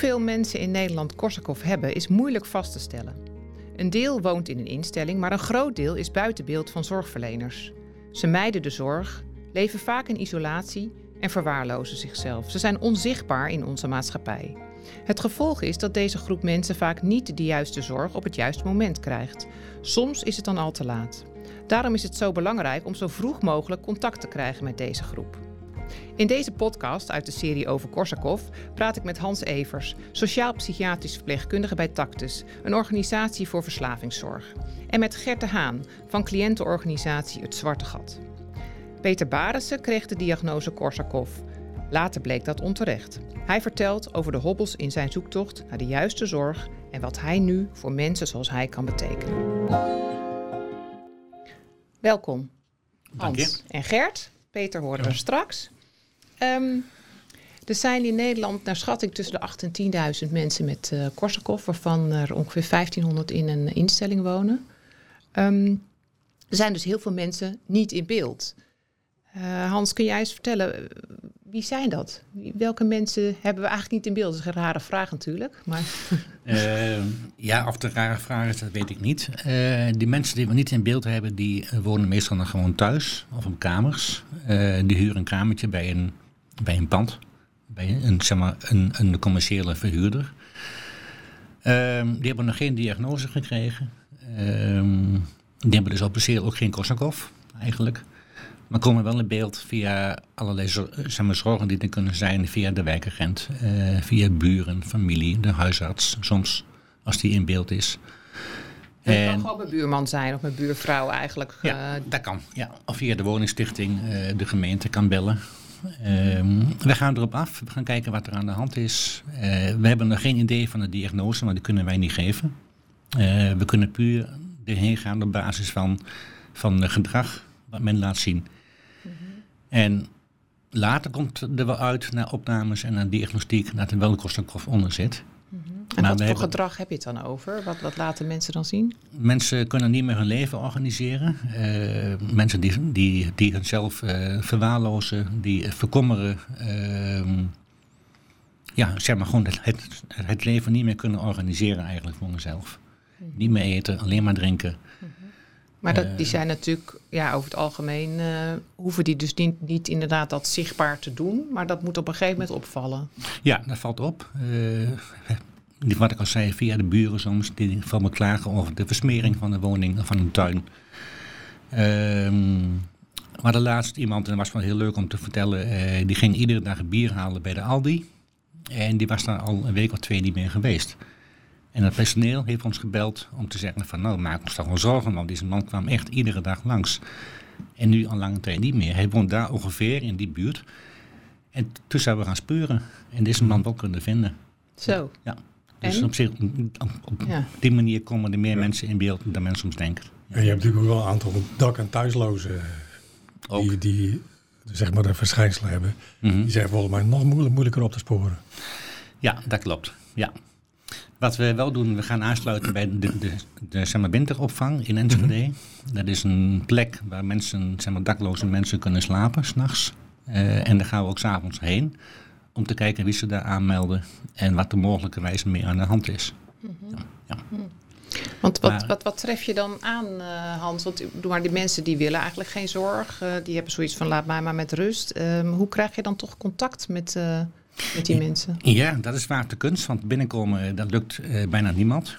Hoeveel mensen in Nederland Korsakoff hebben is moeilijk vast te stellen. Een deel woont in een instelling, maar een groot deel is buiten beeld van zorgverleners. Ze mijden de zorg, leven vaak in isolatie en verwaarlozen zichzelf. Ze zijn onzichtbaar in onze maatschappij. Het gevolg is dat deze groep mensen vaak niet de juiste zorg op het juiste moment krijgt. Soms is het dan al te laat. Daarom is het zo belangrijk om zo vroeg mogelijk contact te krijgen met deze groep. In deze podcast uit de serie over Korsakoff praat ik met Hans Evers, sociaal-psychiatrisch verpleegkundige bij Tactus, een organisatie voor verslavingszorg. En met Gert de Haan van cliëntenorganisatie Het Zwarte Gat. Peter Barissen kreeg de diagnose Korsakoff. Later bleek dat onterecht. Hij vertelt over de hobbels in zijn zoektocht naar de juiste zorg en wat hij nu voor mensen zoals hij kan betekenen. Welkom, Hans en Gert. Peter horen we straks. Ehm, er zijn in Nederland naar schatting tussen de 8 en 10.000 mensen met uh, Korsakoff, waarvan er ongeveer 1500 in een instelling wonen. Ehm, er zijn dus heel veel mensen niet in beeld. Uh, Hans, kun jij eens vertellen, wie zijn dat? Welke mensen hebben we eigenlijk niet in beeld? Dat is een rare vraag natuurlijk. Maar... Ja, of het een rare vraag is, dat weet ik niet. Die mensen die we niet in beeld hebben, die wonen meestal nog gewoon thuis of op kamers. die huren een kamertje bij een, bij een pand, bij een, zeg maar, een, een commerciële verhuurder. Ehm, die hebben nog geen diagnose gekregen. Ehm, die hebben dus officieel ook geen Korsakoff, eigenlijk. Maar komen wel in beeld via allerlei zeg maar, zorgen die er kunnen zijn via de wijkagent, uh, via buren, familie, de huisarts, soms als die in beeld is. Het kan gewoon mijn buurman zijn of mijn buurvrouw eigenlijk. Ja, uh, dat kan. Ja. Of via de woningstichting, uh, de gemeente kan bellen. Uh, we gaan erop af, we gaan kijken wat er aan de hand is. we hebben nog geen idee van de diagnose, maar die kunnen wij niet geven. we kunnen puur erheen gaan op basis van, van gedrag wat men laat zien. En later komt er wel uit naar opnames en naar diagnostiek dat er wel een kostenkof onder zit. -hmm. En wat voor gedrag heb je het dan over? Wat, wat laten mensen dan zien? Mensen kunnen niet meer hun leven organiseren. Uh, mensen die, die, die hunzelf uh, verwaarlozen, die verkommeren. Uh, ja, zeg maar gewoon het, het, het, leven niet meer kunnen organiseren eigenlijk voor hunzelf. Mm -hmm. Niet meer eten, alleen maar drinken. Maar dat, die zijn natuurlijk, ja, over het algemeen uh, hoeven die dus niet, niet, inderdaad dat zichtbaar te doen, maar dat moet op een gegeven moment opvallen. Ja, dat valt op. Uh, wat ik al zei, via de buren soms, die van me klagen over de versmering van de woning of van een tuin. Uh, maar de laatste iemand, en dat was wel heel leuk om te vertellen, uh, die ging iedere dag bier halen bij de Aldi. En die was daar al een week of twee niet meer geweest. En het personeel heeft ons gebeld om te zeggen van nou, maak ons toch wel zorgen, want deze man kwam echt iedere dag langs. En nu al lange tijd niet meer. Hij woont daar ongeveer in die buurt. En toen zijn we gaan speuren en deze man wel kunnen vinden. Zo. Ja. Dus op, zich, op, ja. die manier komen er meer ja. mensen in beeld dan mensen soms denken. En je hebt natuurlijk ook wel een aantal dak- en thuislozen die, die zeg maar de verschijnselen hebben. Mm -hmm. Die zijn volgens mij nog moeilijk, moeilijker op te sporen. Ja, dat klopt. Ja. Wat we wel doen, we gaan aansluiten bij de, de, de zeg maar, winteropvang in Enschede. Mm -hmm. Dat is een plek waar mensen, zeg maar, dakloze mensen kunnen slapen s'nachts. Uh, en daar gaan we ook s'avonds heen om te kijken wie ze daar aanmelden en wat er mogelijkerwijs mee aan de hand is. Mm -hmm. ja, ja. Want wat, maar, wat, wat tref je dan aan, uh, Hans? Want maar die mensen die willen eigenlijk geen zorg. Uh, die hebben zoiets van laat mij maar met rust. Uh, hoe krijg je dan toch contact met, met die mensen? Ja, dat is vaak de kunst. Want binnenkomen, dat lukt bijna niemand.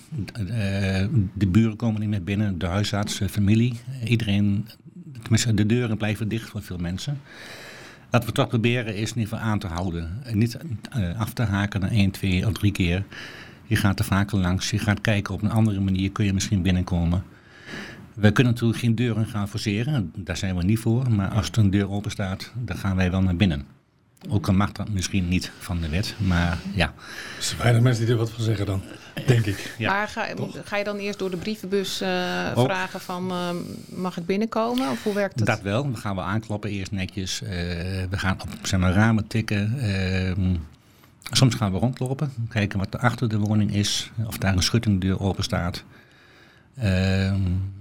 de buren komen niet meer binnen. De huisarts, familie. iedereen, tenminste de deuren blijven dicht voor veel mensen. Wat we toch proberen is in ieder geval aan te houden. Niet af te haken na één, twee of drie keer. Je gaat er vaker langs. Je gaat kijken op een andere manier kun je misschien binnenkomen. We kunnen natuurlijk geen deuren gaan forceren. Daar zijn we niet voor. Maar als er een deur open staat, dan gaan wij wel naar binnen. Ook al mag dat misschien niet van de wet. Maar ja. Er zijn weinig mensen die er wat van zeggen dan, denk ik. Ja. Maar ga, ga, je dan eerst door de brievenbus uh, vragen van uh, mag ik binnenkomen? Of hoe werkt het? Dat wel. We gaan wel aankloppen eerst netjes. Uh, we gaan op zeg maar, ramen tikken. Ehm, Soms gaan we rondlopen, kijken wat er achter de woning is, of daar een schuttingdeur open staat. Uh,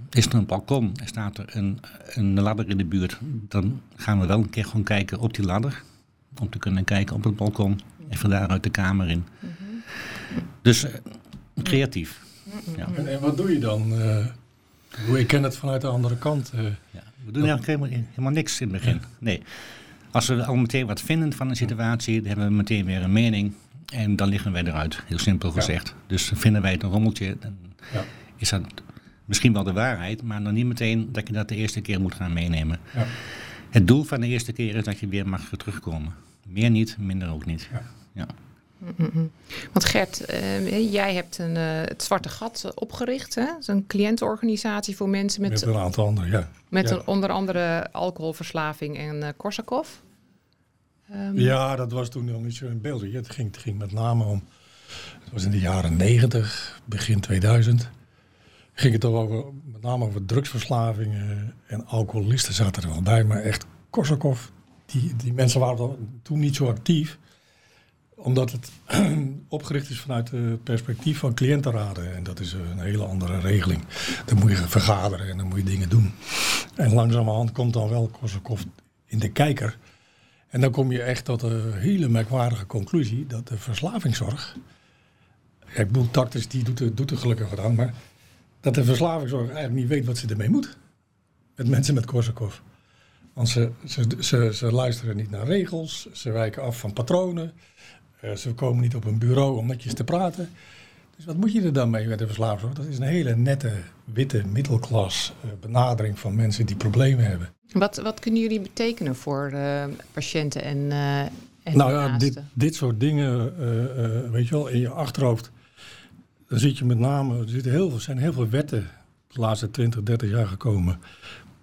is er een balkon en staat er een, een ladder in de buurt, dan gaan we wel een keer gewoon kijken op die ladder. Om te kunnen kijken op het balkon en van daaruit de kamer in. Dus creatief. Ja. En, en, wat doe je dan? ik ken het vanuit de andere kant. Ja, we doen eigenlijk helemaal, helemaal niks in het begin. Nee. Als we al meteen wat vinden van een situatie, dan hebben we meteen weer een mening. En dan liggen wij eruit, heel simpel gezegd. Dus vinden wij het een rommeltje, dan ja. is dat misschien wel de waarheid, maar dan niet meteen dat je dat de eerste keer moet gaan meenemen. Ja. Het doel van de eerste keer is dat je weer mag terugkomen. Meer niet, minder ook niet. Ja. Want Gert, uh, jij hebt een, uh, het Zwarte Gat opgericht. Hè? Dat is een cliëntenorganisatie voor mensen met... Met een aantal anderen, ja. Met Een, onder andere alcoholverslaving en uh, Korsakoff. Um, ja, dat was toen nog niet zo in beeld. Het ging, het ging met name om... Het was in de jaren 90, begin 2000. Ging het over, met name over drugsverslavingen en alcoholisten zaten er wel bij. Maar echt Korsakoff, die, die mensen waren toen niet zo actief omdat het opgericht is vanuit het perspectief van cliëntenraden. En dat is een hele andere regeling. Dan moet je vergaderen en dan moet je dingen doen. En langzamerhand komt dan wel Korsakoff in de kijker. En dan kom je echt tot een hele merkwaardige conclusie dat de verslavingszorg. Ik bedoel, tactisch, die doet er, doet er gelukkig wat aan, maar dat de verslavingszorg eigenlijk niet weet wat ze ermee moet. Met mensen met Korsakoff. Want ze, ze, ze, ze luisteren niet naar regels, ze wijken af van patronen. Uh, ze komen niet op een bureau om netjes te praten. Dus wat moet je er dan mee met de verslaving? Dat is een hele nette, witte, middelklas uh, benadering van mensen die problemen hebben. Wat, wat kunnen jullie betekenen voor uh, patiënten en, en Nou ja, dit, dit soort dingen, weet je wel, in je achterhoofd. Dan zit je met name, er heel veel, zijn heel veel wetten de laatste 20, 30 jaar gekomen.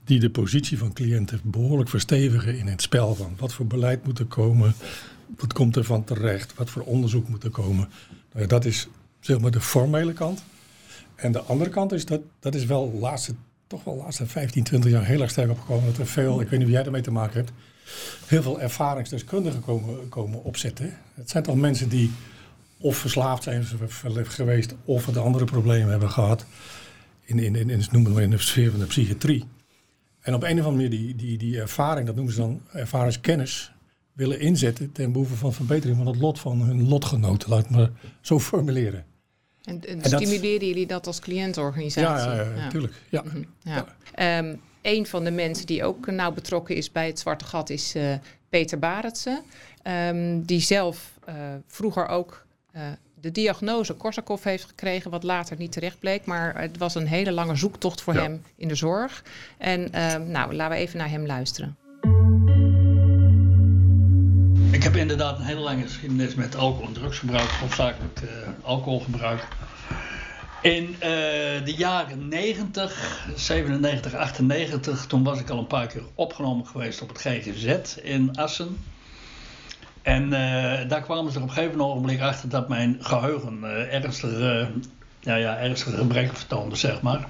Die de positie van cliënten behoorlijk verstevigen in het spel van wat voor beleid moet er komen, wat komt er van terecht? Wat voor onderzoek moet er komen? Nou dat is zeg maar de formele kant. En de andere kant is dat, dat is wel laatste, toch wel de laatste 15, 20 jaar heel erg sterk opgekomen. Dat er veel, ik weet niet of jij ermee te maken hebt, heel veel ervaringsdeskundigen komen, komen opzetten. Het zijn toch mensen die of verslaafd zijn geweest of het andere problemen hebben gehad. In, in, in, in, noemen we in de sfeer van de psychiatrie. En op een of andere manier die, die, die ervaring, dat noemen ze dan ervaringskennis, willen inzetten ten behoeve van verbetering van het lot van hun lotgenoten, laat ik maar zo formuleren. En, en, stimuleren jullie dat als cliëntorganisatie? Ja, ja, natuurlijk. Ja. Mhm, ja. Ehm, een van de mensen die ook nauw betrokken is bij het Zwarte Gat is uh, Peter Barendse. Um, die zelf uh, vroeger ook de diagnose Korsakoff heeft gekregen, wat later niet terecht bleek. Maar het was een hele lange zoektocht voor hem in de zorg. En um, nou, laten we even naar hem luisteren. Ik heb inderdaad een hele lange geschiedenis met alcohol en drugsgebruik, hoofdzakelijk uh, alcoholgebruik. In uh, de jaren 90, 97, 98, toen was ik al een paar keer opgenomen geweest op het GGZ in Assen. En uh, daar kwamen ze op een gegeven ogenblik achter dat mijn geheugen ernstige, ja, ja, ernstige gebreken vertoonde, zeg maar.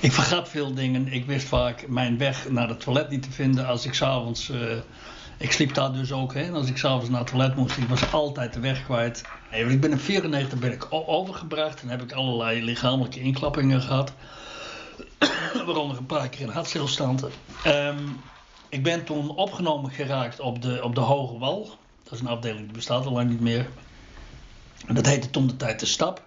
Ik vergat veel dingen. Ik wist vaak mijn weg naar het toilet niet te vinden als ik s'avonds ik sliep daar dus ook. Hè. En als ik s'avonds naar het toilet moest, ik was altijd de weg kwijt. ik ben in 94 ben ik overgebracht en heb ik allerlei lichamelijke inklappingen gehad. Waaronder een paar keer een hartstilstand. Um, ik ben toen opgenomen geraakt op de, op de Hoge Wal. Dat is een afdeling die bestaat al lang niet meer. Dat heette toen de tijd de Stap.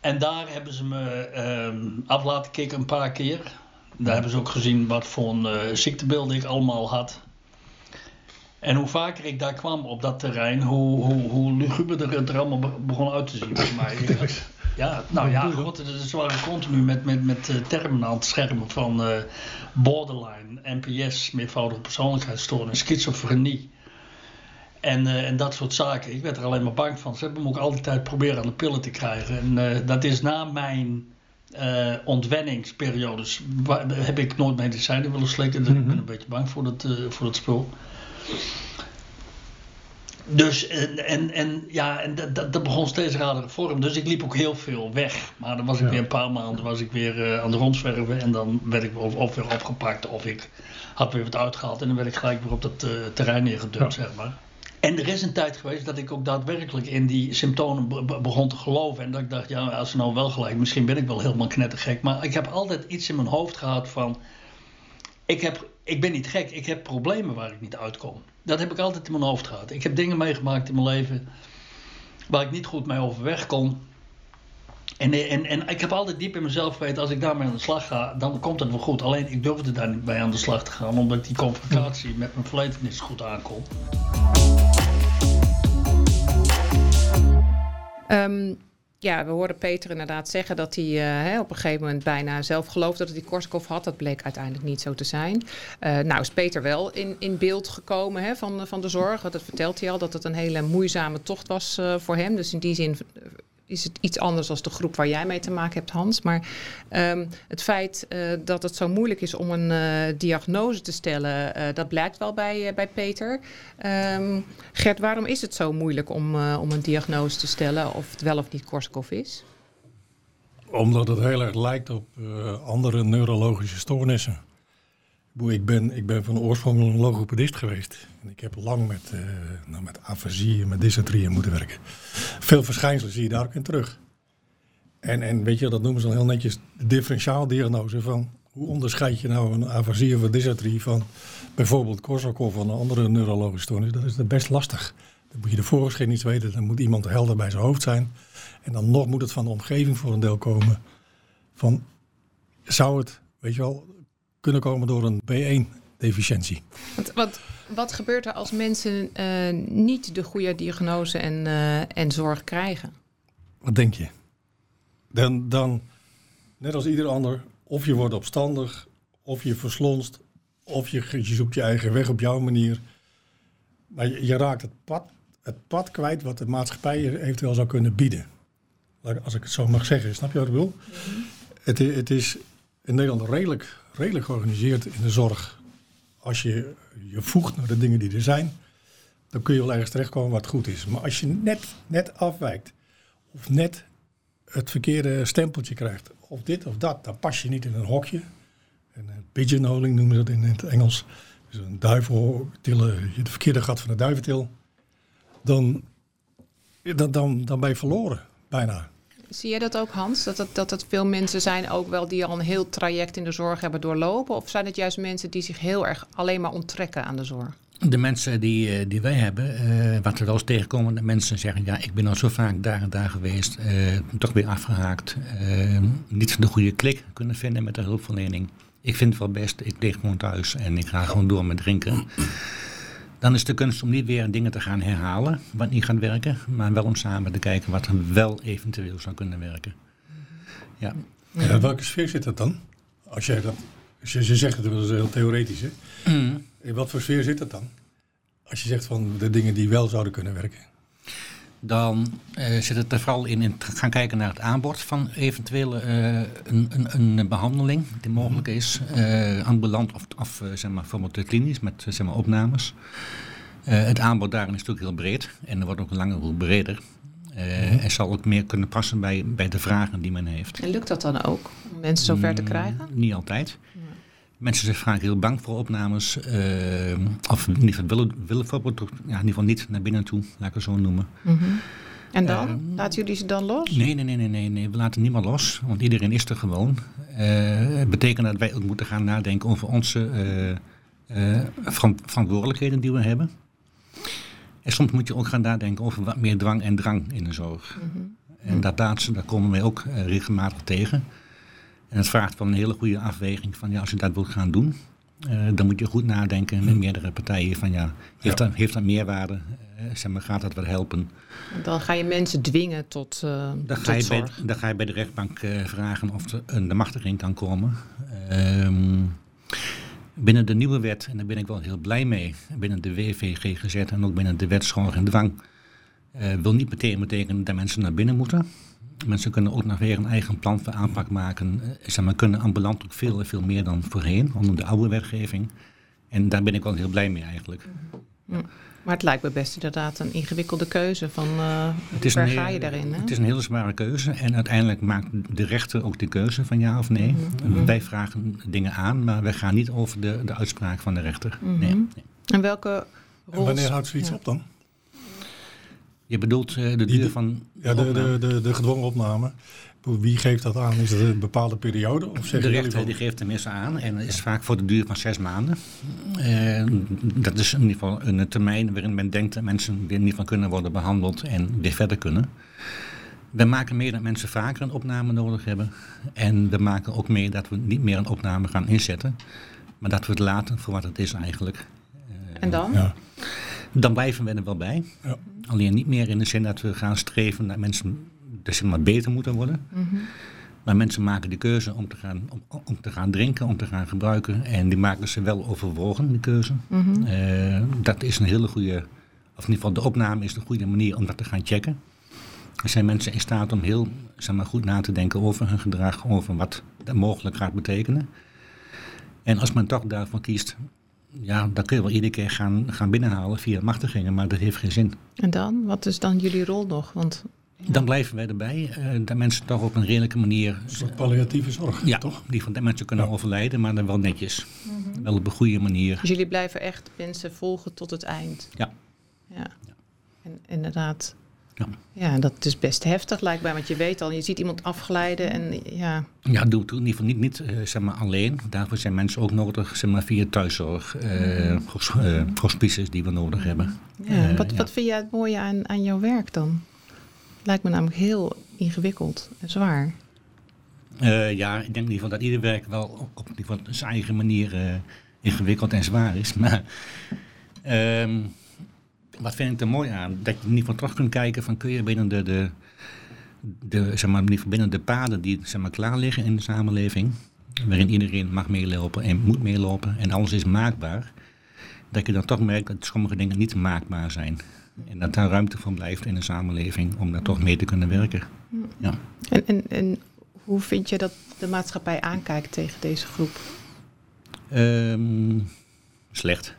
En daar hebben ze me um, af laten kicken een paar keer. Daar hebben ze ook gezien wat voor een uh, ik allemaal had. En hoe vaker ik daar kwam op dat terrein, hoe, hoe, hoe luguberder het er allemaal begon uit te zien voor mij. Ja, nou ja, god, ze waren continu met, met, met eh, termen aan het schermen van uh, borderline, NPS, meervoudige persoonlijkheidsstoornis, schizofrenie. En, uh, en dat soort zaken. Ik werd er alleen maar bang van. Ze hebben me ook altijd proberen aan de pillen te krijgen. En uh, dat is na mijn uh, ontwenningsperiodes. Heb ik nooit medicijnen willen slikken. Dus ik ben mhm. een beetje bang voor dat, voor dat spul. Dus en, en, en ja, en dat, dat, begon steeds radere vorm. Dus ik liep ook heel veel weg. Maar dan was ik weer een paar maanden was ik weer uh, aan de rondzwerven. En dan werd ik of, of, weer opgepakt of ik had weer wat uitgehaald. En dan werd ik gelijk weer op dat uh, terrein neergedrukt, zeg maar. En er is een tijd geweest dat ik ook daadwerkelijk in die symptomen begon te geloven. En dat ik dacht, ja, als ze nou wel gelijk, misschien ben ik wel helemaal knettergek. Maar ik heb altijd iets in mijn hoofd gehad van, ik heb ik ben niet gek, ik heb problemen waar ik niet uitkom. Dat heb ik altijd in mijn hoofd gehad. Ik heb dingen meegemaakt in mijn leven waar ik niet goed mee overweg kon. En, en, en ik heb altijd diep in mezelf geweten, als ik daarmee aan de slag ga, dan komt het wel goed. Alleen ik durfde daar niet mee aan de slag te gaan, omdat die confrontatie met mijn verleden niet goed aankom. Um, ja, we hoorden Peter inderdaad zeggen dat hij uh, hè, op een gegeven moment bijna zelf geloofde dat hij Korsakoff had. Dat bleek uiteindelijk niet zo te zijn. Uh, nou is Peter wel in, in beeld gekomen hè, van, van de zorg. Dat vertelt hij al, dat het een hele moeizame tocht was uh, voor hem. Dus in die zin is het iets anders dan de groep waar jij mee te maken hebt, Hans. Maar um, het feit uh, dat het zo moeilijk is om een uh, diagnose te stellen, uh, dat blijkt wel bij, bij Peter. Um, Gert, waarom is het zo moeilijk om, om een diagnose te stellen of het wel of niet Korsakoff is? Omdat het heel erg lijkt op andere neurologische stoornissen. Ik ben, ik ben van oorsprong een logopedist geweest. En ik heb lang met, uh, nou, met afasie en met moeten werken. Veel verschijnselen zie je daar ook in terug. En, en weet je, dat noemen ze dan heel netjes de differentiaaldiagnose van hoe onderscheid je nou een afasie of een van bijvoorbeeld Korsakoff of een andere neurologische stoornis. Dat is best lastig. Dan moet je de voorgeschiedenis weten, dan moet iemand helder bij zijn hoofd zijn. En dan nog moet het van de omgeving voor een deel komen. Van, zou het, weet je wel, kunnen komen door een B1-deficiëntie. Wat, wat, wat, gebeurt er als mensen uh, niet de goede diagnose en, uh, en zorg krijgen? Wat denk je? Dan, dan, net als ieder ander, of je wordt opstandig, of je verslonst, of je, je zoekt je eigen weg op jouw manier. Maar je, je raakt het pad, het pad kwijt wat de maatschappij je eventueel zou kunnen bieden. Als ik het zo mag zeggen, snap je wat ik bedoel? Mm -hmm. het, het is in Nederland redelijk redelijk georganiseerd in de zorg. Als je je voegt naar de dingen die er zijn, dan kun je wel ergens terechtkomen wat goed is. Maar als je net, net afwijkt, of net het verkeerde stempeltje krijgt, of dit of dat, dan pas je niet in een hokje. En pigeonholing noemen ze dat in het Engels. Dus een duivel tillen, je de verkeerde gat van de duiventil. Dan, dan, dan, dan ben je verloren, bijna. Zie jij dat ook, Hans? Dat dat het veel mensen zijn ook wel die al een heel traject in de zorg hebben doorlopen? Of zijn het juist mensen die zich heel erg alleen maar onttrekken aan de zorg? De mensen die, eh, die wij hebben, uh, wat we wel eens tegenkomen, de mensen zeggen: Ja, ik ben al zo vaak daar en daar geweest, uh, toch weer afgehaakt. Niet de goede klik kunnen vinden met de hulpverlening. Ik vind het wel best, ik lig gewoon thuis en ik ga gewoon door met drinken. Dan is de kunst om niet weer dingen te gaan herhalen wat niet gaat werken, maar wel om samen te kijken wat er wel eventueel zou kunnen werken. Ja. ja welke sfeer zit dat dan? Als jij dat, als je, zegt het, dat is heel theoretisch. Hè? Mm. In wat voor sfeer zit dat dan? Als je zegt van de dingen die wel zouden kunnen werken. Dan uh, zit het er vooral in, in gaan kijken naar het aanbod van eventueel uh, een, een, een, behandeling die mogelijk is. Uh, ambulant of, of zeg maar, bijvoorbeeld klinisch met zeg maar, opnames. het aanbod daarin is natuurlijk heel breed en er wordt ook langer hoe breder. Uh, en zal ook meer kunnen passen bij, bij de vragen die men heeft. En lukt dat dan ook om mensen zover te krijgen? Mm, niet altijd. Mensen zijn vaak heel bang voor opnames. Uh, of in ieder geval willen, willen bijvoorbeeld ja, in ieder geval niet naar binnen toe, laat ik het zo noemen. Mm -hmm. En dan? Uh, laten jullie ze dan los? Nee, nee, nee, nee, nee, nee. We laten niemand los, want iedereen is er gewoon. Uh, het betekent dat wij ook moeten gaan nadenken over onze verantwoordelijkheden die we hebben. En soms moet je ook gaan nadenken over wat meer dwang en drang in de zorg. Mm -hmm. En dat laatste, daar komen wij ook regelmatig tegen. En het vraagt wel een hele goede afweging van ja, als je dat wilt gaan doen, uh, dan moet je goed nadenken met meerdere partijen van ja, heeft, ja. Dat, heeft dat meerwaarde? Uh, zeg maar, gaat dat wel helpen? Dan ga je mensen dwingen tot, uh, dan tot ga je zorg. Bij, dan ga je bij de rechtbank vragen of er een de machtiging kan komen. Um, binnen de nieuwe wet, en daar ben ik wel heel blij mee, binnen de WVG gezet en ook binnen de wet schoon en dwang, wil niet meteen betekenen dat mensen naar binnen moeten. Mensen kunnen ook nog weer een eigen plan voor aanpak maken. Zeg maar, kunnen ambulant ook veel, veel meer dan voorheen, onder de oude wetgeving. En daar ben ik wel heel blij mee eigenlijk. Ja. Maar het lijkt me best inderdaad een ingewikkelde keuze van uh, het is waar een, ga je daarin? Hè? Het is een hele zware keuze en uiteindelijk maakt de rechter ook de keuze van ja of nee. Mm -hmm. Wij vragen dingen aan, maar wij gaan niet over de, de uitspraak van de rechter. Mm -hmm. nee, nee, En welke rol... En wanneer houdt zoiets ja. op dan? Je bedoelt uh, de duur van. Ja, de, de, de, de, gedwongen opname. Wie geeft dat aan? Is het een bepaalde periode? Of de rechter die geeft hem eens aan en is vaak voor de duur van zes maanden. Uh, dat is in ieder geval een termijn waarin men denkt dat mensen weer niet van kunnen worden behandeld en weer verder kunnen. We maken mee dat mensen vaker een opname nodig hebben. En we maken ook mee dat we niet meer een opname gaan inzetten. Maar dat we het laten voor wat het is eigenlijk. En dan? Ja. Dan blijven we er wel bij. Ja. Alleen niet meer in de zin dat we gaan streven naar mensen dus maar beter moeten worden. Mhm. Maar mensen maken de keuze om te, gaan, om, om, te gaan drinken, om te gaan gebruiken. En die maken ze wel overwogen, die keuze. Mhm. Eh, dat is een hele goede, of in ieder geval de opname is een goede manier om dat te gaan checken. Er zijn mensen in staat om heel zeg maar, goed na te denken over hun gedrag, over wat dat mogelijk gaat betekenen. En als men toch daarvoor kiest, ja, dan kun je wel iedere keer gaan, gaan binnenhalen via machtigingen, maar dat heeft geen zin. En dan? Wat is dan jullie rol nog? Want, Dan blijven wij erbij, uh, dat mensen toch op een redelijke manier... Een soort palliatieve zorg, ja, toch? die van de mensen kunnen overlijden, maar dan wel netjes. Mhm. Wel op een goede manier. Dus jullie blijven echt mensen volgen tot het eind? Ja. Ja. En inderdaad, ja. ja, dat is best heftig lijkt mij, want je weet al, je ziet iemand afglijden en ja. Ja, doe het in ieder geval niet, niet uh, zeg maar alleen. Daarvoor zijn mensen ook nodig, zeg maar via thuiszorg, uh, uh, hospices die we nodig hebben. Ja, wat, wat vind jij het mooie aan, aan jouw werk dan? Lijkt me namelijk heel ingewikkeld en zwaar. ja, ik denk in ieder geval dat ieder werk wel op, op zijn eigen manier ingewikkeld en zwaar is. Maar ehm, wat vind ik er mooi aan? Dat je in ieder geval terug kunt kijken van kun je binnen de, de, de, zeg maar, binnen de paden die zeg maar, klaar liggen in de samenleving, waarin iedereen mag meelopen en moet meelopen en alles is maakbaar, dat je dan toch merkt dat sommige dingen niet maakbaar zijn. En dat daar ruimte voor blijft in de samenleving om daar toch mee te kunnen werken. Ja. En, en, en hoe vind je dat de maatschappij aankijkt tegen deze groep? Um, slecht.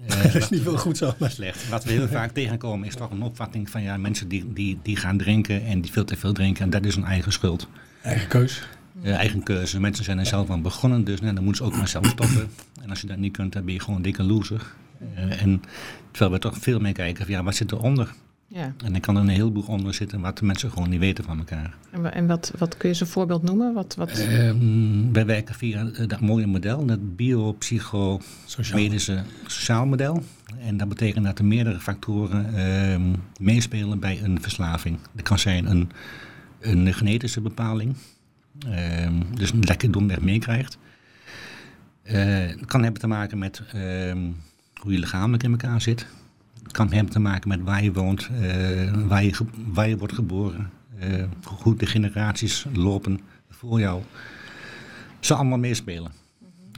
Uh, dat is niet veel goed zo. Slecht. Wat we heel vaak tegenkomen is toch een opvatting van ja, mensen die, die, die gaan drinken en die veel te veel drinken en dat is een eigen schuld. Eigen keus. Uh, eigen keuze. Mensen zijn er zelf aan begonnen, dus nou, dan moeten ze ook maar zelf stoppen. En als je dat niet kunt, dan ben je gewoon een dikke loser. Uh, en terwijl we toch veel meer kijken van ja, wat zit eronder? Ja. En dan kan er een heleboel onder zitten wat de mensen gewoon niet weten van elkaar. En, wat, wat kun je een voorbeeld noemen? Wat, wat... Ehm, wij werken via dat mooie model, dat biopsycho-medische sociaal model. En dat betekent dat er meerdere factoren uh, meespelen bij een verslaving. Dat kan zijn een, een genetische bepaling, uh, dus een lekker domweg meekrijgt. Uh, het kan hebben te maken met hoe je lichamelijk in elkaar zit kan hebben te maken met waar je woont, uh, waar, je, waar je wordt geboren, uh, hoe de generaties lopen voor jou. Ze allemaal meespelen.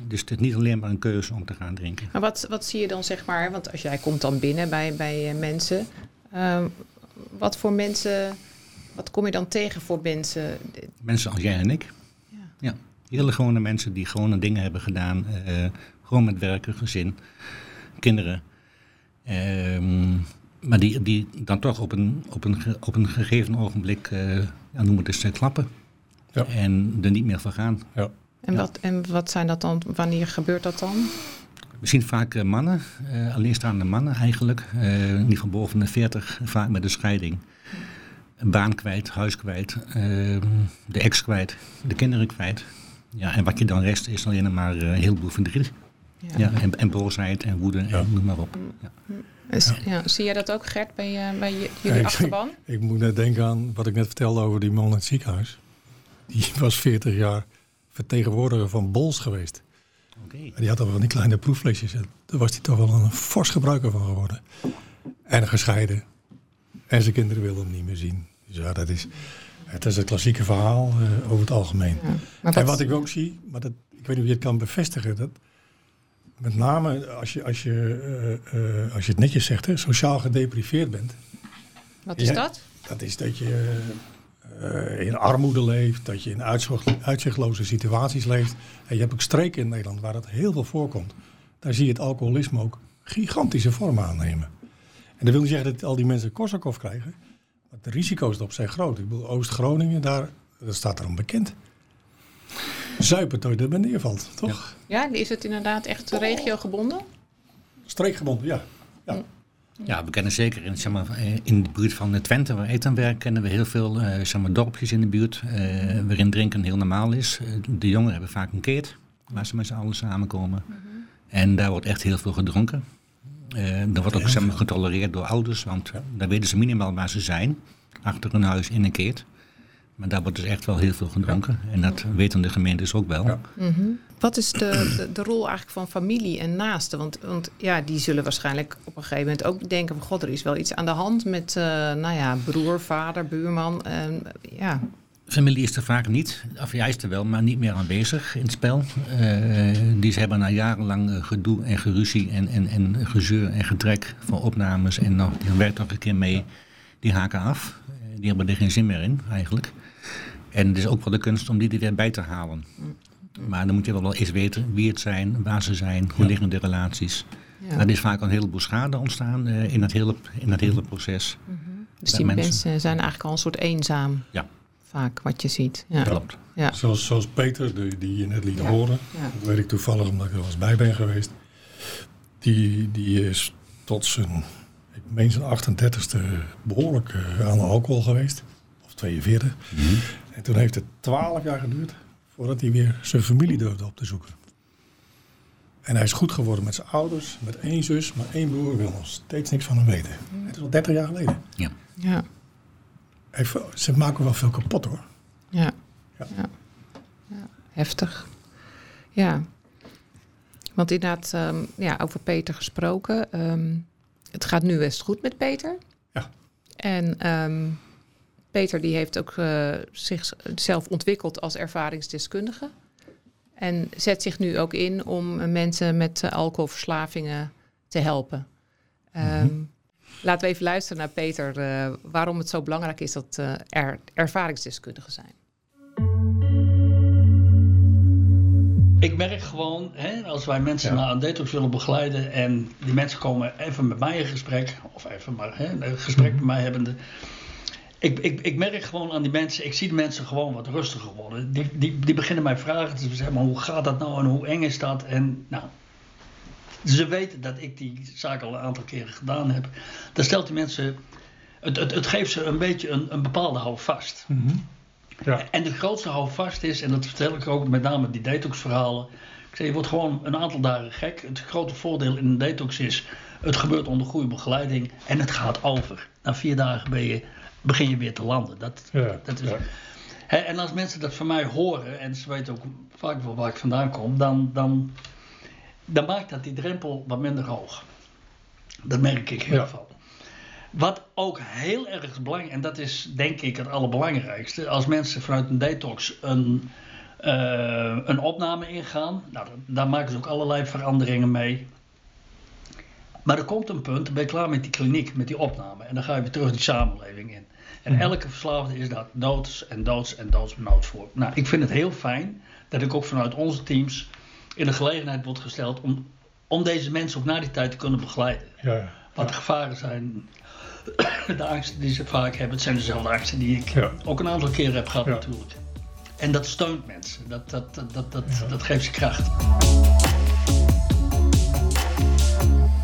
Dus het is niet alleen maar een keuze om te gaan drinken. Maar wat, wat zie je dan, zeg maar, want als jij komt dan binnen bij, bij uh, mensen, wat voor mensen, wat kom je dan tegen voor mensen? Mensen als jij en ik. Ja. ja. Hele gewone mensen die gewone dingen hebben gedaan, gewoon met werken, gezin, kinderen. Um, maar die, die dan toch op een, op een, op een gegeven ogenblik, uh, ja, noem het eens, uh, klappen. Ja. En er niet meer van gaan. Ja. En, wat, en wat zijn dat dan, wanneer gebeurt dat dan? We zien vaak uh, mannen, alleenstaande mannen eigenlijk, in ieder geval boven de 40, vaak met een scheiding. Een baan kwijt, huis kwijt, ehm, de ex kwijt, de kinderen kwijt. Ja, en wat je dan rest is alleen maar een heleboel verdriet. Ja. en, en boosheid en woede en noem maar op. Ja. ja. Zie jij dat ook, Gert, bij, uh, bij jullie achterban? Ik, ik, moet net denken aan wat ik net vertelde over die man in het ziekenhuis. Die was 40 jaar vertegenwoordiger van Bols geweest. Okay. En die had al van die kleine proefflesjes. Daar was hij toch wel een fors gebruiker van geworden. En gescheiden. En zijn kinderen wilden hem niet meer zien. Dus ja, dat is, het is het klassieke verhaal uh, over het algemeen. Ja, en wat ik ook zie, maar dat, ik weet niet of je het kan bevestigen... dat met name als je, als je, uh, uh, als je het netjes zegt, hè, sociaal gedepriveerd bent. Wat is dat? Dat is dat je uh, in armoede leeft, dat je in uitzichtloze situaties leeft. En je hebt ook streken in Nederland waar dat heel veel voorkomt. Daar zie je het alcoholisme ook gigantische vormen aannemen. En dat wil niet zeggen dat al die mensen Korsakoff krijgen. Maar de risico's erop zijn groot. Ik bedoel, Oost-Groningen, daar, dat staat erom bekend zuipen tot er neervalt, toch? Ja. is het inderdaad echt regiogebonden? Streekgebonden, ja. ja. Hm. Ja, we kennen zeker in, zeg maar, in de buurt van Twente, waar ik dan werk, kennen we heel veel uh, zeg maar, dorpjes in de buurt uh, waarin drinken heel normaal is. de jongeren hebben vaak een keert waar ze met z'n allen samenkomen. Mhm. En daar wordt echt heel veel gedronken. Uh, dat wordt ook zeg maar, getolereerd door ouders, want daar weten ze minimaal waar ze zijn. Achter hun huis in een keert. Maar daar wordt dus echt wel heel veel gedronken. En dat weten de gemeentes ook wel. Ja. Mhm. Wat is de, de, rol eigenlijk van familie en naasten? Want, want ja, die zullen waarschijnlijk op een gegeven moment ook denken van... God, er is wel iets aan de hand met uh, nou ja, broer, vader, buurman. Uh, ja. Familie is er vaak niet, of jij is er wel, maar niet meer aanwezig in het spel. Uh, die ze hebben na jarenlang gedoe en geruzie en, en, en gezeur en getrek van opnames... en nog, die werkt nog een keer mee, die haken af. die hebben er geen zin meer in, eigenlijk. En het is ook wel de kunst om die er weer bij te halen. Maar dan moet je wel eens weten wie het zijn, waar ze zijn, hoe liggen de relaties. Ja. Er is vaak een heleboel schade ontstaan uh, in, het hele, in het hele proces. Mm -hmm. Dus die mensen, zijn eigenlijk al een soort eenzaam. Ja. Vaak wat je ziet. Ja. Klopt. Ja. Zoals, zoals Peter, die, die je net liet horen. Dat weet ik toevallig omdat ik er was bij ben geweest. Die, die is tot zijn, ik meen zijn 38ste behoorlijk uh, aan de alcohol geweest. Of 42. Mm -hmm. En toen heeft het twaalf jaar geduurd voordat hij weer zijn familie durfde op te zoeken. En hij is goed geworden met zijn ouders, met één zus, maar één broer wil nog steeds niks van hem weten. Het is al 30 jaar geleden. Ja. ja. ze maken wel veel kapot hoor. Ja. Ja. ja. ja. Heftig. Ja. Want inderdaad, um, ja, over Peter gesproken. Um, het gaat nu best goed met Peter. Ja. En um, Peter die heeft ook uh, zichzelf ontwikkeld als ervaringsdeskundige. En zet zich nu ook in om mensen met uh, alcoholverslavingen te helpen. Um, Laten we even luisteren naar Peter uh, waarom het zo belangrijk is dat er ervaringsdeskundigen zijn. Ik merk gewoon, hè, als wij mensen naar een detox willen begeleiden en die mensen komen even met mij in gesprek, of even maar hè, een gesprek met mij hebbende, ik, ik, ik merk gewoon aan die mensen, ik zie de mensen gewoon wat rustiger worden. Die, die, die beginnen mij vragen te zeggen, maar hoe gaat dat nou en hoe eng is dat? En nou, ze weten dat ik die zaak al een aantal keren gedaan heb. Dan stelt die mensen, het, het, het geeft ze een beetje een, een bepaalde houvast. Mm ja. En de grootste houvast is, en dat vertel ik ook met name die detox-verhalen. Ik zeg, je wordt gewoon een aantal dagen gek. Het grote voordeel in een detox is, het gebeurt onder goede begeleiding en het gaat over. Na vier dagen ben je begin je weer te landen. Dat, ja, dat is, en als mensen dat van mij horen, en ze weten ook vaak wel waar ik vandaan kom, dan, dan, dan maakt dat die drempel wat minder hoog. Dat merk ik heel veel. Wat ook heel erg belangrijk, en dat is denk ik het allerbelangrijkste, als mensen vanuit een detox een, uh, een opname ingaan, nou, daar maken ze ook allerlei veranderingen mee. Maar er komt een punt, dan ben je klaar met die kliniek, met die opname. En dan ga je weer terug die samenleving in. En mhm. elke verslaafde is daar doods en doods en doodsbenauwd voor. Nou, ik vind het heel fijn dat ik ook vanuit onze teams in de gelegenheid word gesteld om, om deze mensen ook na die tijd te kunnen begeleiden. Ja, Wat de gevaren zijn, de angsten die ze vaak hebben, het zijn dezelfde angsten die ik ook een aantal keren heb gehad natuurlijk. En dat steunt mensen, dat, dat, dat, dat, dat, dat geeft ze kracht.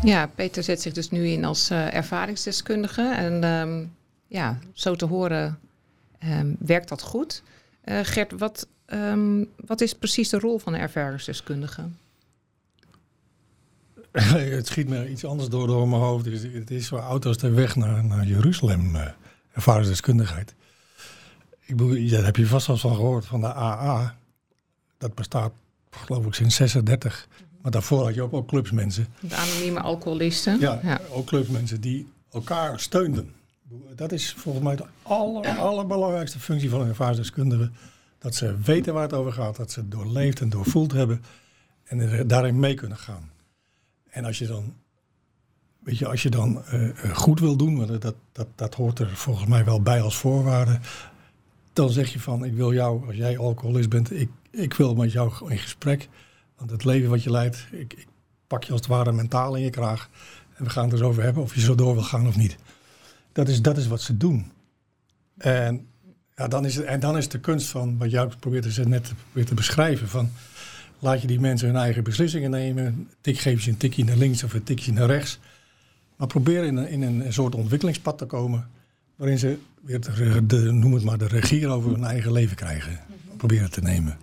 Ja, Peter zet zich dus nu in als uh, ervaringsdeskundige. En um, ja, zo te horen um, werkt dat goed. Uh, Gert, wat, um, wat is precies de rol van een ervaringsdeskundige? het schiet me iets anders door, door mijn hoofd. Het is voor auto's de weg naar, naar Jeruzalem, uh, ervaringsdeskundigheid. Ik bedoel, daar heb je vast wel van gehoord, van de AA. Dat bestaat, geloof ik, sinds 36. Maar daarvoor had je ook al clubsmensen. De anonieme alcoholisten. Ja, ja, ook clubsmensen die elkaar steunden. Dat is volgens mij de aller, allerbelangrijkste functie van een ervaringsdeskundige. Dat ze weten waar het over gaat, dat ze het doorleefd en doorvoeld hebben en daarin mee kunnen gaan. En als je dan, weet je, als je dan uh, goed wil doen, want dat, dat, dat hoort er volgens mij wel bij als voorwaarde, dan zeg je van, ik wil jou, als jij alcoholist bent, ik, ik wil met jou in gesprek. Want het leven wat je leidt, ik, ik pak je als het ware mentaal in je kraag. En we gaan het eens over hebben of je zo door wil gaan of niet. Dat is, dat is wat ze doen. En, ja, dan is het, en dan is de kunst van wat jij probeert net weer te beschrijven. Van, laat je die mensen hun eigen beslissingen nemen. Tik, geef je een tikje naar links of een tikje naar rechts. Maar proberen in een, in een soort ontwikkelingspad te komen. Waarin ze weer de, de, noem het maar, de regie over hun eigen leven krijgen. Proberen te nemen.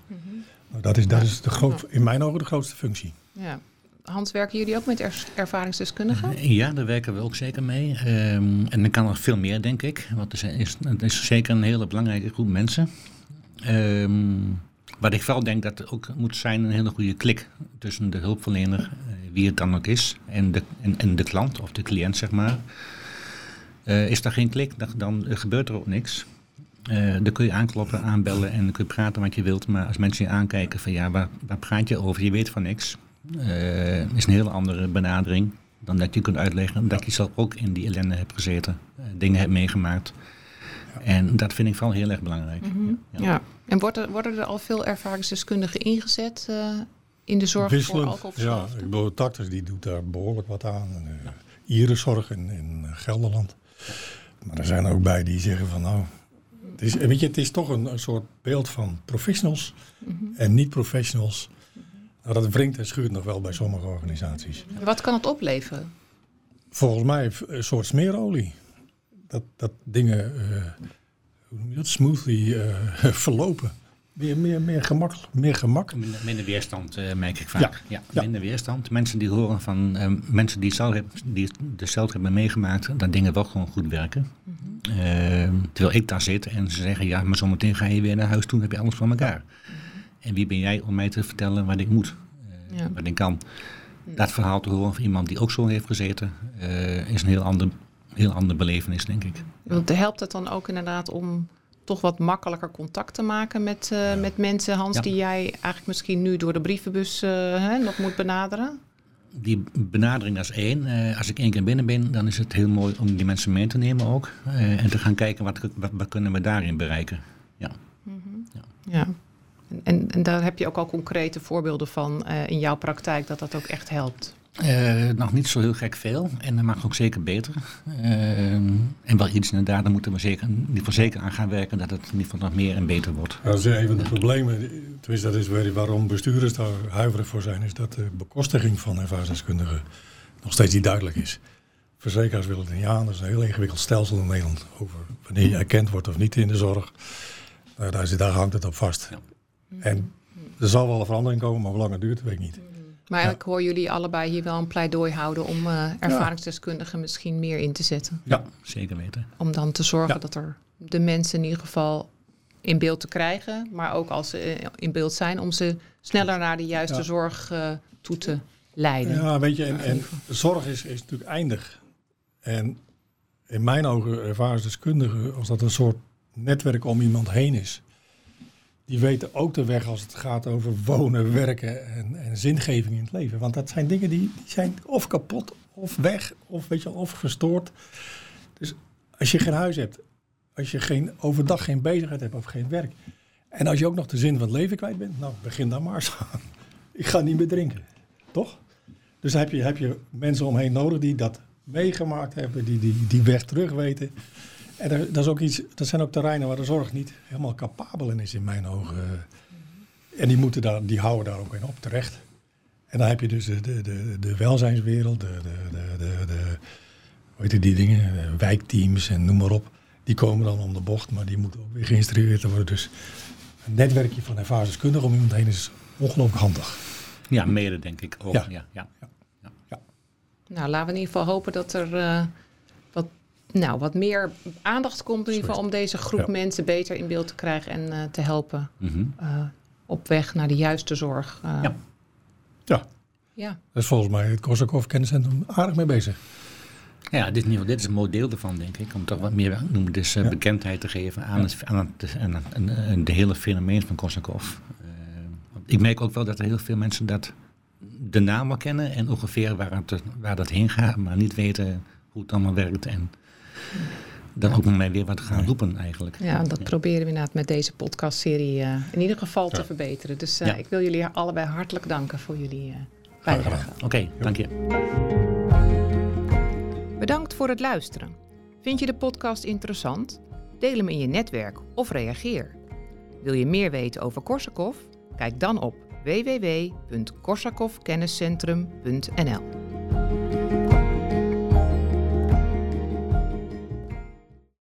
Dat is, dat is de groot, in mijn ogen de grootste functie. Ja. Hans, werken jullie ook met ervaringsdeskundigen? Ja, daar werken we ook zeker mee. Um, en dan kan nog veel meer, denk ik. Want er is, het is zeker een hele belangrijke groep mensen. Um, wat ik wel denk dat er ook moet zijn een hele goede klik tussen de hulpverlener, uh, wie het dan ook is, en de, en, en, de klant of de cliënt, zeg maar. Uh, is er geen klik, dan, dan gebeurt er ook niks. Uh, dan kun je aankloppen, aanbellen en dan kun je praten wat je wilt. Maar als mensen je aankijken van ja, waar, waar praat je over? Je weet van niks. Uh, is een hele andere benadering dan dat je kunt uitleggen dat je zelf ook in die ellende hebt gezeten. Uh, dingen hebt meegemaakt. En dat vind ik vooral heel erg belangrijk. Mm -hmm. ja. ja. En worden, worden er al veel ervaringsdeskundigen ingezet in de zorg Wisselend, voor alcoholverslaafden? Ja, ik bedoel, Tactus die doet daar behoorlijk wat aan. Ja. Ierenzorg in, in Gelderland. Maar er zijn er ook bij die zeggen van nou, is, weet je, het is toch een, een soort beeld van professionals mm -hmm. en niet-professionals. Nou, dat wringt en schuurt nog wel bij sommige organisaties. Wat kan het opleveren? Volgens mij een soort smeerolie. Dat, dat dingen, uh, hoe noem je dat, smoothly uh, verlopen. Meer, meer, meer, gemak, meer gemak. Minder, minder weerstand, uh, merk ik vaak. Ja, ja, minder weerstand. Mensen die horen van uh, mensen die, zelf die het zelf hebben meegemaakt, dat dingen wel gewoon goed werken. Mm -hmm. Uh, terwijl ik daar zit en ze zeggen, ja, maar zometeen ga je weer naar huis toe, heb je alles van elkaar. En wie ben jij om mij te vertellen wat ik moet, ja. wat ik kan. Dat verhaal te horen van iemand die ook zo heeft gezeten, is een heel ander, heel ander belevenis, denk ik. Want helpt het dan ook inderdaad om toch wat makkelijker contact te maken met, uh, ja. met mensen, Hans, ja. die jij eigenlijk misschien nu door de brievenbus uh, hè, nog moet benaderen? Die benadering is één. Uh, als ik één keer binnen ben, dan is het heel mooi om die mensen mee te nemen ook. en te gaan kijken wat, wat, wat, kunnen we daarin bereiken. Ja. Mm -hmm. ja. ja. En, en, daar heb je ook al concrete voorbeelden van in jouw praktijk dat dat ook echt helpt. Uh, nog niet zo heel gek veel. En dat mag ook zeker beter. Uh, en wel iets inderdaad, daar moeten we zeker, in ieder geval zeker aan gaan werken dat het in ieder geval nog meer en beter wordt. Ja, dat is een van de problemen, tenminste dat is waarom bestuurders daar huiverig voor zijn, is dat de bekostiging van ervaringsdeskundigen nog steeds niet duidelijk is. Verzekeraars willen het niet aan, dat is een heel ingewikkeld stelsel in Nederland over wanneer je erkend wordt of niet in de zorg. Uh, daar, daar hangt het op vast. Ja. En er zal wel een verandering komen, maar hoe lang het duurt, weet ik niet. Maar eigenlijk hoor jullie allebei hier wel een pleidooi houden om uh, ervaringsdeskundigen misschien meer in te zetten. Ja, zeker weten. Om dan te zorgen dat er de mensen in ieder geval in beeld te krijgen, maar ook als ze in beeld zijn, om ze sneller naar de juiste zorg uh, toe te leiden. Ja, weet je, en, en zorg is, is natuurlijk eindig. En in mijn ogen ervaringsdeskundigen, als dat een soort netwerk om iemand heen is, die weten ook de weg als het gaat over wonen, werken en, en zingeving in het leven. Want dat zijn dingen die, die zijn of kapot, of weg, of, weet je, of verstoord. Dus als je geen huis hebt, als je geen, overdag geen bezigheid hebt of geen werk. En als je ook nog de zin van het leven kwijt bent, nou, begin dan maar eens aan. Ik ga niet meer drinken, toch? Dus heb je, heb je mensen omheen nodig die dat meegemaakt hebben, die die, die weg terug weten. En dat, is ook iets, dat zijn ook terreinen waar de zorg niet helemaal capabel in is in mijn ogen. En die, moeten daar, die houden daar ook in op, terecht. En dan heb je dus de, de, de, de welzijnswereld, de, de, de, de, de, hoe heet die dingen, wijkteams en noem maar op. Die komen dan om de bocht, maar die moeten ook weer geïnstrueerd worden. Dus een netwerkje van ervaringskundigen om iemand heen is ongelooflijk handig. Ja, mede denk ik ook. Ja. Ja, ja. ja. ja. Nou, laten we in ieder geval hopen dat er... Uh, nou, wat meer aandacht komt in ieder geval om deze groep ja. mensen beter in beeld te krijgen en uh, te helpen mm -hmm. uh, op weg naar de juiste zorg. Uh, ja. ja. Ja. Dat is volgens mij het Korsakoff Kenniscentrum aardig mee bezig. Ja, dit, dit is een model ervan, denk ik. Om toch wat meer noemen, dus, ja. bekendheid te geven aan, het, aan, het, aan, aan, aan de hele fenomeen van Korsakoff. ik merk ook wel dat er heel veel mensen dat de naam wel kennen en ongeveer waar, het, waar dat heen gaat, maar niet weten hoe het allemaal werkt en dan ook mij weer wat gaan roepen eigenlijk. Ja, dat ja. proberen we inderdaad met deze podcastserie uh, in ieder geval ja. te verbeteren. Dus uh, ja. ik wil jullie allebei hartelijk danken voor jullie uh, bijdrage. Oké, okay, dank je. Bedankt voor het luisteren. Vind je de podcast interessant? Deel hem in je netwerk of reageer. Wil je meer weten over Korsakoff? Kijk dan op www.korsakoffkenniscentrum.nl